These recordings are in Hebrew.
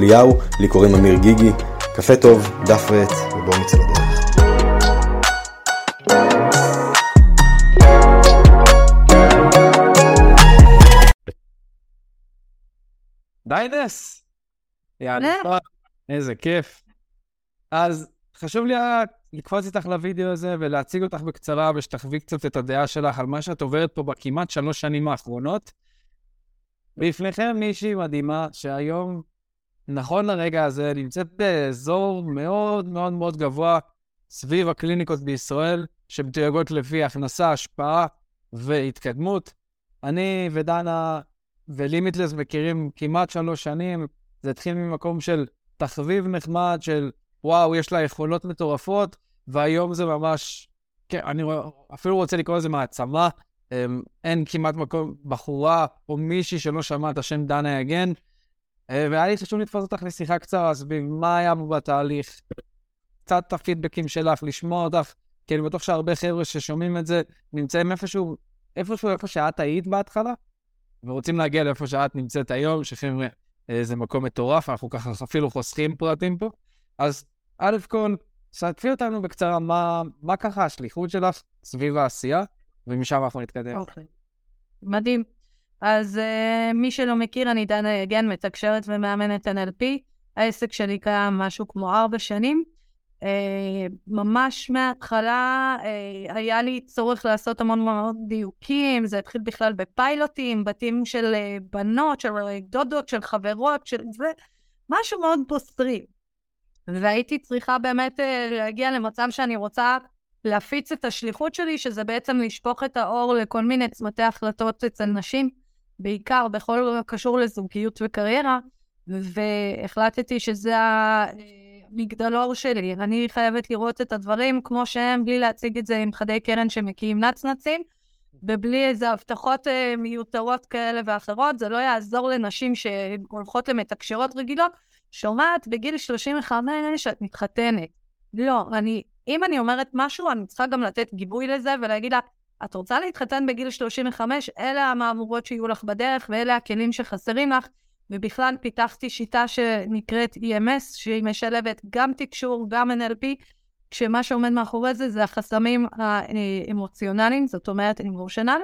אליהו, לי קוראים אמיר גיגי. קפה טוב, דף ועט, ובואו נצא לדרך. די נס! יאללה, איזה כיף. אז חשוב לי לקפוץ איתך לוידאו הזה ולהציג אותך בקצרה ושתחווי קצת את הדעה שלך על מה שאת עוברת פה בכמעט שלוש שנים האחרונות. בפניכם מישהי מדהימה שהיום, נכון לרגע הזה, נמצאת באזור מאוד מאוד מאוד גבוה סביב הקליניקות בישראל, שמתויגות לפי הכנסה, השפעה והתקדמות. אני ודנה ולימיטלס מכירים כמעט שלוש שנים, זה התחיל ממקום של תחביב נחמד, של וואו, יש לה יכולות מטורפות, והיום זה ממש, כן, אני אפילו רוצה לקרוא לזה מעצמה. אמ, אין כמעט מקום, בחורה או מישהי שלא שמע את השם דנה יגן. אה, והיה לי חשוב לתפוס אותך לשיחה קצרה סביב מה היה בתהליך, קצת הפידבקים שלך, לשמוע אותך, כי אני בטוח שהרבה חבר'ה ששומעים את זה נמצאים איפשהו, איפשהו איפה שאת היית בהתחלה, ורוצים להגיע לאיפה שאת נמצאת היום, שחבר'ה, אה, זה מקום מטורף, אנחנו ככה אפילו חוסכים פרטים פה. אז א' כל, סעפי אותנו בקצרה, מה, מה ככה השליחות שלך סביב העשייה, ומשם אנחנו נתקדם. אוקיי. מדהים. אז uh, מי שלא מכיר, אני דנה יגן, מתקשרת ומאמנת NLP. העסק שלי קיים משהו כמו ארבע שנים. Uh, ממש מההתחלה uh, היה לי צורך לעשות המון מאוד דיוקים, זה התחיל בכלל בפיילוטים, בתים של uh, בנות, של דודות, של חברות, של זה, משהו מאוד בוסרי. והייתי צריכה באמת uh, להגיע למצב שאני רוצה להפיץ את השליחות שלי, שזה בעצם לשפוך את האור לכל מיני צמתי החלטות אצל נשים, בעיקר בכל הקשור לזוגיות וקריירה, והחלטתי שזה המגדלור שלי. אני חייבת לראות את הדברים כמו שהם, בלי להציג את זה עם חדי קרן שמקיאים נצנצים, ובלי איזה הבטחות uh, מיותרות כאלה ואחרות. זה לא יעזור לנשים שהולכות למתקשרות רגילות. שומעת, בגיל 35 את מתחתנת. לא, אני אם אני אומרת משהו, אני צריכה גם לתת גיבוי לזה ולהגיד לה, את רוצה להתחתן בגיל 35, אלה המהמורות שיהיו לך בדרך ואלה הכלים שחסרים לך. ובכלל פיתחתי שיטה שנקראת EMS, שהיא משלבת גם תקשור, גם NLP, כשמה שעומד מאחורי זה זה החסמים האמוציונליים, זאת אומרת אמושיונל,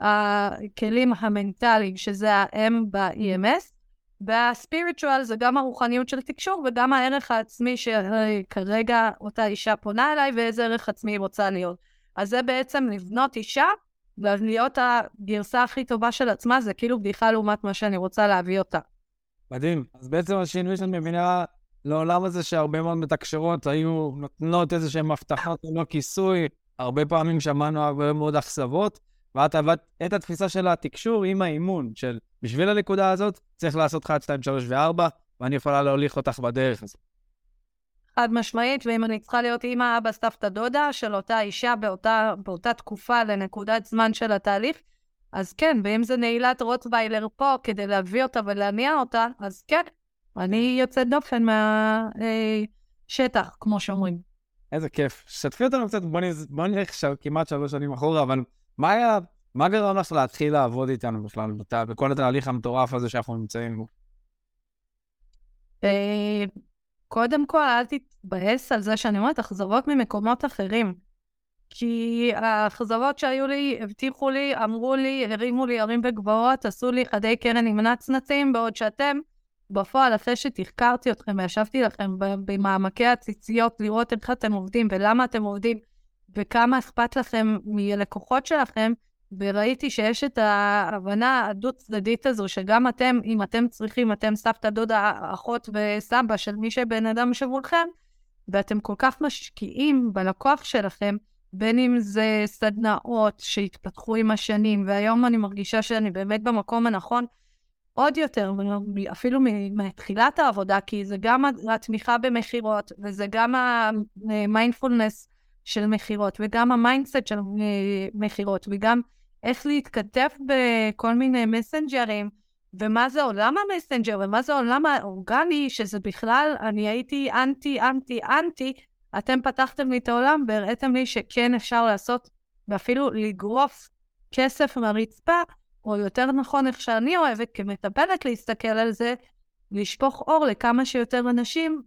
הכלים המנטליים, שזה ה-M ב-EMS, והספיריטואל זה גם הרוחניות של תקשור וגם הערך העצמי שכרגע אותה אישה פונה אליי ואיזה ערך עצמי היא רוצה להיות. אז זה בעצם לבנות אישה ולהיות הגרסה הכי טובה של עצמה, זה כאילו בדיחה לעומת מה שאני רוצה להביא אותה. מדהים. אז בעצם השינוי שאת מבינה לעולם הזה שהרבה מאוד מתקשרות היו נותנות איזה שהן הבטחות ללא כיסוי, הרבה פעמים שמענו הרבה מאוד אכזבות, ואת עבדת את התפיסה של התקשור עם האימון, של בשביל הנקודה הזאת צריך לעשות 1, 2, 3 ו-4, ואני יכולה להוליך אותך בדרך הזאת. חד משמעית, ואם אני צריכה להיות אימא, אבא, סבתא, דודה של אותה אישה באותה, באותה תקופה לנקודת זמן של התהליך, אז כן, ואם זה נעילת רוטוויילר פה כדי להביא אותה ולהניע אותה, אז כן, אני יוצאת דופן מהשטח, אה, כמו שאומרים. איזה כיף. שתפי אותנו קצת, בוא נלך כמעט שלוש שנים אחורה, אבל מה היה, מה גרם לך להתחיל לעבוד איתנו בכלל, בכל התהליך המטורף הזה שאנחנו נמצאים בו? אה, קודם כל, אל תתבאס על זה שאני אומרת אכזבות ממקומות אחרים. כי האכזבות שהיו לי, הבטיחו לי, אמרו לי, הרימו לי ערים וגבעות, עשו לי חדי קרן עם נצנצים, בעוד שאתם, בפועל, אחרי שתחקרתי אתכם וישבתי לכם במעמקי הציציות, לראות איך אתם עובדים ולמה אתם עובדים, וכמה אכפת לכם מלקוחות שלכם, וראיתי שיש את ההבנה הדו-צדדית הזו, שגם אתם, אם אתם צריכים, אתם סבתא, דודה, אחות וסבא של מי שבן אדם שמולכם, ואתם כל כך משקיעים בלקוח שלכם, בין אם זה סדנאות שהתפתחו עם השנים, והיום אני מרגישה שאני באמת במקום הנכון, עוד יותר, אפילו מתחילת העבודה, כי זה גם התמיכה במכירות, וזה גם המיינדפולנס של מכירות, וגם ה mindset של מכירות, וגם איך להתכתב בכל מיני מסנג'רים, ומה זה עולם המסנג'ר, ומה זה עולם האורגני, שזה בכלל, אני הייתי אנטי, אנטי, אנטי, אתם פתחתם לי את העולם והראיתם לי שכן אפשר לעשות, ואפילו לגרוף כסף מהרצפה, או יותר נכון, איך שאני אוהבת כמטפלת להסתכל על זה, לשפוך אור לכמה שיותר אנשים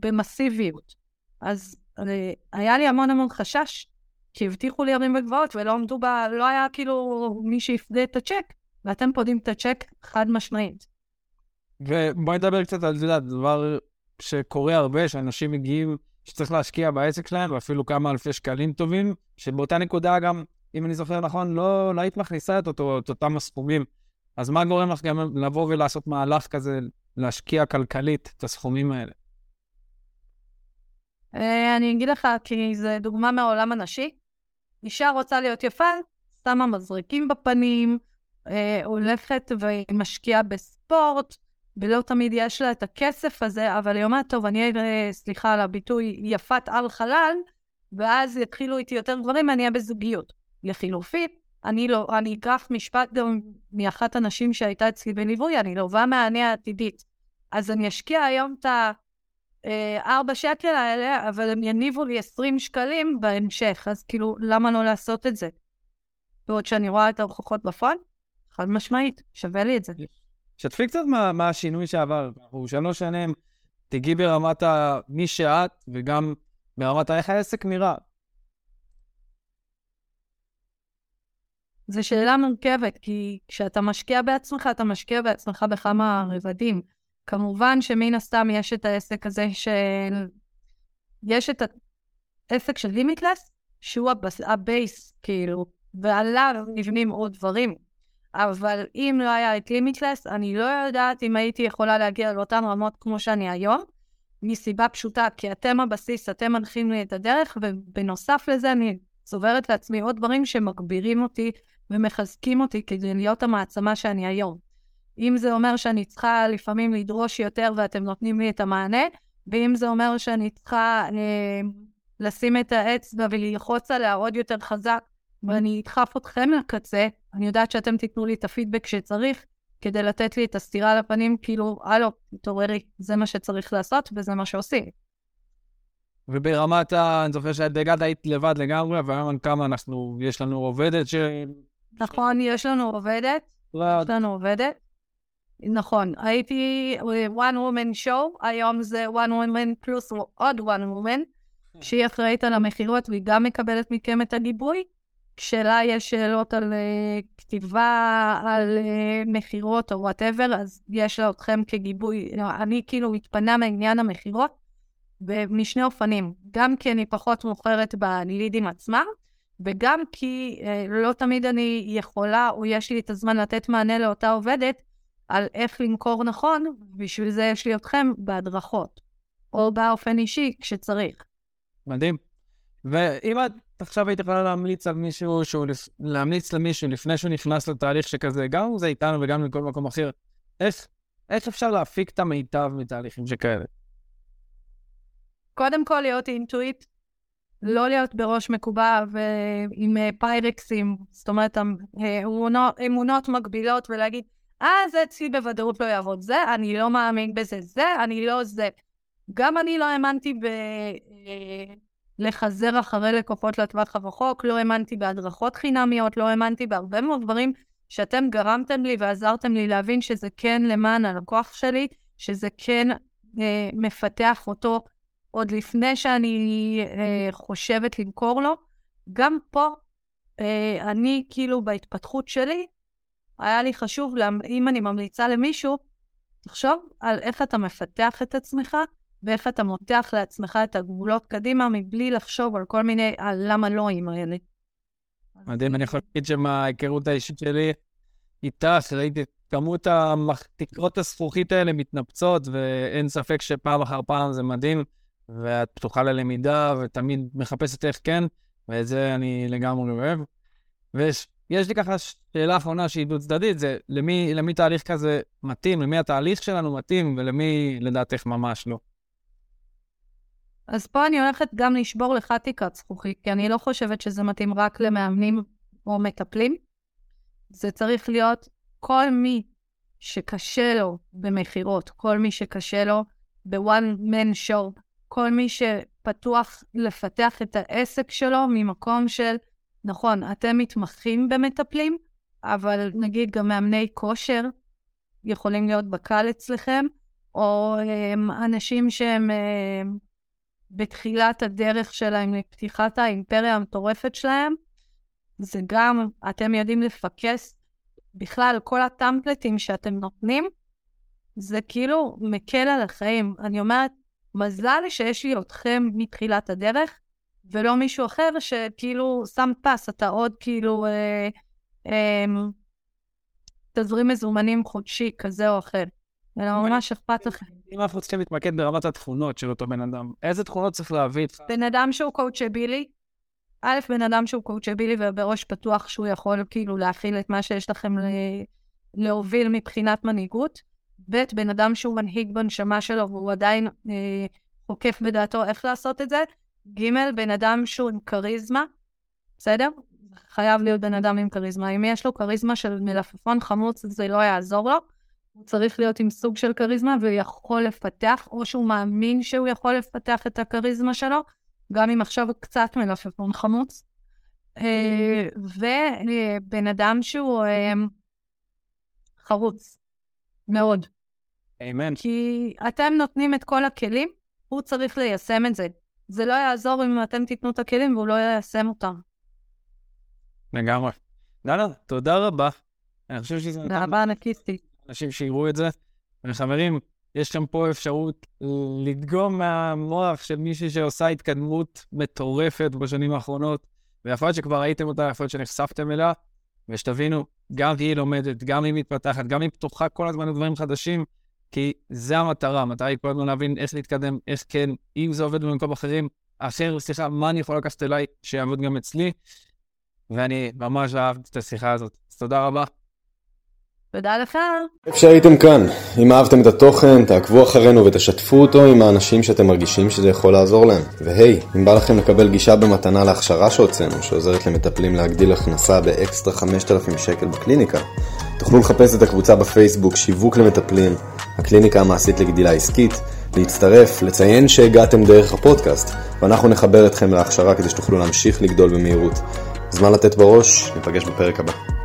במסיביות. אז אה, היה לי המון המון חשש, כי הבטיחו לי ערים וגבעות ולא עמדו ב... לא היה כאילו מי שיפדה את הצ'ק, ואתם פודים את הצ'ק חד משמעית. ובואי נדבר קצת על זה, דבר שקורה הרבה, שאנשים מגיעים, שצריך להשקיע בעסק שלהם, ואפילו כמה אלפי שקלים טובים, שבאותה נקודה גם אם אני זוכר נכון, לא, לא היית מכניסה את, אותו, את אותם הסכומים. אז מה גורם לך גם לבוא ולעשות מהלך כזה, להשקיע כלכלית את הסכומים האלה? אה, אני אגיד לך, כי זו דוגמה מהעולם הנשי. אישה רוצה להיות יפה, שמה מזריקים בפנים, אה, הולכת ומשקיעה בספורט, ולא תמיד יש לה את הכסף הזה, אבל היא אומרת, טוב, אני אהיה, סליחה על הביטוי, יפת על חלל, ואז יתחילו איתי יותר גברים, אני אהיה בזוגיות. לחילופין, אני לא, אני אקח משפט גם מאחת הנשים שהייתה אצלי בליווי, אני לא באה מהעני העתידית. אז אני אשקיע היום את הארבע שקל האלה, אבל הם יניבו לי 20 שקלים בהמשך, אז כאילו, למה לא לעשות את זה? בעוד שאני רואה את ההוכחות בפועל, חד משמעית, שווה לי את זה. שתפי קצת מה, מה השינוי שעבר. אנחנו שלוש שנים, תגיעי ברמת ה... מי שאת, וגם ברמת איך העסק נראה. זו שאלה מורכבת, כי כשאתה משקיע בעצמך, אתה משקיע בעצמך בכמה רבדים. כמובן שמן הסתם יש את העסק הזה של... יש את העסק של Limitless, שהוא הבס... ה base, כאילו, ועליו נבנים עוד דברים. אבל אם לא היה את Limitless, אני לא יודעת אם הייתי יכולה להגיע לאותן רמות כמו שאני היום, מסיבה פשוטה, כי אתם הבסיס, אתם מנחים לי את הדרך, ובנוסף לזה אני צוברת לעצמי עוד דברים שמגבירים אותי ומחזקים אותי כדי להיות המעצמה שאני היום. אם זה אומר שאני צריכה לפעמים לדרוש יותר ואתם נותנים לי את המענה, ואם זה אומר שאני צריכה אה, לשים את האצבע וללחוץ עליה עוד יותר חזק, ואני אדחף אתכם לקצה, אני יודעת שאתם תיתנו לי את הפידבק שצריך, כדי לתת לי את הסטירה לפנים, כאילו, הלו, תתעוררי, זה מה שצריך לעשות וזה מה שעושים. וברמת ה... אני זוכר שאת הגעת היית לבד לגמרי, והיום כמה אנחנו, יש לנו עובדת ש... נכון, יש לנו עובדת. יש לנו עובדת. נכון, הייתי one woman show, היום זה one woman פלוס עוד one woman, שהיא אחראית על המכירות והיא גם מקבלת מכם את הגיבוי. כשלה יש שאלות על uh, כתיבה, על uh, מכירות או וואטאבר, אז יש לה אתכם כגיבוי. אני כאילו מתפנה מעניין המכירות משני אופנים. גם כי אני פחות מוכרת בלידים עצמם, וגם כי אה, לא תמיד אני יכולה או יש לי את הזמן לתת מענה לאותה עובדת על איך למכור נכון, בשביל זה יש לי אתכם בהדרכות, או באופן אישי כשצריך. מדהים. ואם את עכשיו היית יכולה להמליץ על מישהו, שהוא, להמליץ למישהו לפני שהוא נכנס לתהליך שכזה, גם אם זה איתנו וגם מכל מקום אחר, איך, איך אפשר להפיק את המיטב מתהליכים שכאלה? קודם כל להיות אינטואיט, לא להיות בראש מקובע ועם אה, פיירקסים, זאת אומרת, אה, אמונות, אמונות מגבילות ולהגיד, אה, זה אצלי בוודאות לא יעבוד, זה, אני לא מאמין בזה, זה, אני לא זה. גם אני לא האמנתי ב... אה, לחזר אחרי לקוחות לטווח הרחוק, לא האמנתי בהדרכות חינמיות, לא האמנתי בהרבה מאוד דברים שאתם גרמתם לי ועזרתם לי להבין שזה כן למען הלקוח שלי, שזה כן אה, מפתח אותו עוד לפני שאני אה, חושבת למכור לו. גם פה, אה, אני כאילו בהתפתחות שלי, היה לי חשוב, אם אני ממליצה למישהו, תחשוב על איך אתה מפתח את עצמך ואיך אתה מותח לעצמך את הגבולות קדימה מבלי לחשוב על כל מיני, על למה לא עם הילד. מדהים, אני יכול להגיד שמההיכרות האישית שלי איתך, ראיתי כמות תקרות הזכוכית האלה מתנפצות, ואין ספק שפעם אחר פעם זה מדהים. ואת פתוחה ללמידה, ותמיד מחפשת איך כן, ואת זה אני לגמרי אוהב. ויש יש לי ככה שאלה אחרונה שהיא דו צדדית, זה למי, למי תהליך כזה מתאים, למי התהליך שלנו מתאים, ולמי לדעתך ממש לא. אז פה אני הולכת גם לשבור לך תקרת זכוכית, כי אני לא חושבת שזה מתאים רק למאמנים או מטפלים. זה צריך להיות כל מי שקשה לו במכירות, כל מי שקשה לו ב-one man show, כל מי שפתוח לפתח את העסק שלו ממקום של, נכון, אתם מתמחים במטפלים, אבל נגיד גם מאמני כושר יכולים להיות בקל אצלכם, או הם, אנשים שהם הם, אה, בתחילת הדרך שלהם לפתיחת האימפריה המטורפת שלהם, זה גם, אתם יודעים לפקס בכלל, כל הטמפלטים שאתם נותנים, זה כאילו מקל על החיים. אני אומרת, מזל שיש לי אתכם מתחילת הדרך, ולא מישהו אחר שכאילו שם פס, אתה עוד כאילו אה, אה, תזרים מזומנים חודשי כזה או אחר. אלא ממש אכפת לכם. אם אנחנו צריכים להתמקד ברמת התכונות של אותו בן אדם, איזה תכונות צריך להביא? בן אדם שהוא קואוצ'בילי, א', בן אדם שהוא קואוצ'בילי ובראש פתוח שהוא יכול כאילו להכיל את מה שיש לכם להוביל מבחינת מנהיגות. ב', בן אדם שהוא מנהיג בנשמה שלו והוא עדיין אה, חוקף בדעתו איך לעשות את זה. ג', בן אדם שהוא עם כריזמה, בסדר? חייב להיות בן אדם עם כריזמה. אם יש לו כריזמה של מלפפון חמוץ, זה לא יעזור לו. הוא צריך להיות עם סוג של כריזמה והוא יכול לפתח, או שהוא מאמין שהוא יכול לפתח את הכריזמה שלו, גם אם עכשיו קצת מלפפון חמוץ. אה, ובן אדם שהוא אה, חרוץ, מאוד. אמן. כי אתם נותנים את כל הכלים, הוא צריך ליישם את זה. זה לא יעזור אם אתם תיתנו את הכלים והוא לא יישם אותם. לגמרי. דנה, תודה רבה. אני חושב שזה... תודה רבה, ענקיסטי. אנשים שיראו את זה. וחברים, יש לכם פה אפשרות לדגום מהמוח של מישהי שעושה התקדמות מטורפת בשנים האחרונות, ויכול להיות שכבר ראיתם אותה, יכול להיות שנחשפתם אליה, ושתבינו, גם היא לומדת, גם היא מתפתחת, גם היא פתוחה כל הזמן לדברים חדשים, כי זה המטרה, המטרה היא כל הזמן להבין איך להתקדם, איך כן, אם זה עובד במקום אחרים, אחר, סליחה, מה אני יכול לקחת אליי שיעבוד גם אצלי, ואני ממש אהבתי את השיחה הזאת. אז תודה רבה. תודה לך. איפה שהייתם כאן. אם אהבתם את התוכן, תעקבו אחרינו ותשתפו אותו עם האנשים שאתם מרגישים שזה יכול לעזור להם. והי, אם בא לכם לקבל גישה במתנה להכשרה שהוצאנו, שעוזרת למטפלים להגדיל הכנסה באקסטרה 5,000 שקל בקליניקה, תוכלו לחפש את הקבוצה בפייסבוק שיווק למטפלים, הקליניקה המעשית לגדילה עסקית, להצטרף, לציין שהגעתם דרך הפודקאסט, ואנחנו נחבר אתכם להכשרה כדי שתוכלו להמשיך לגדול במהירות. זמן לתת בראש, ניפגש בפרק הבא.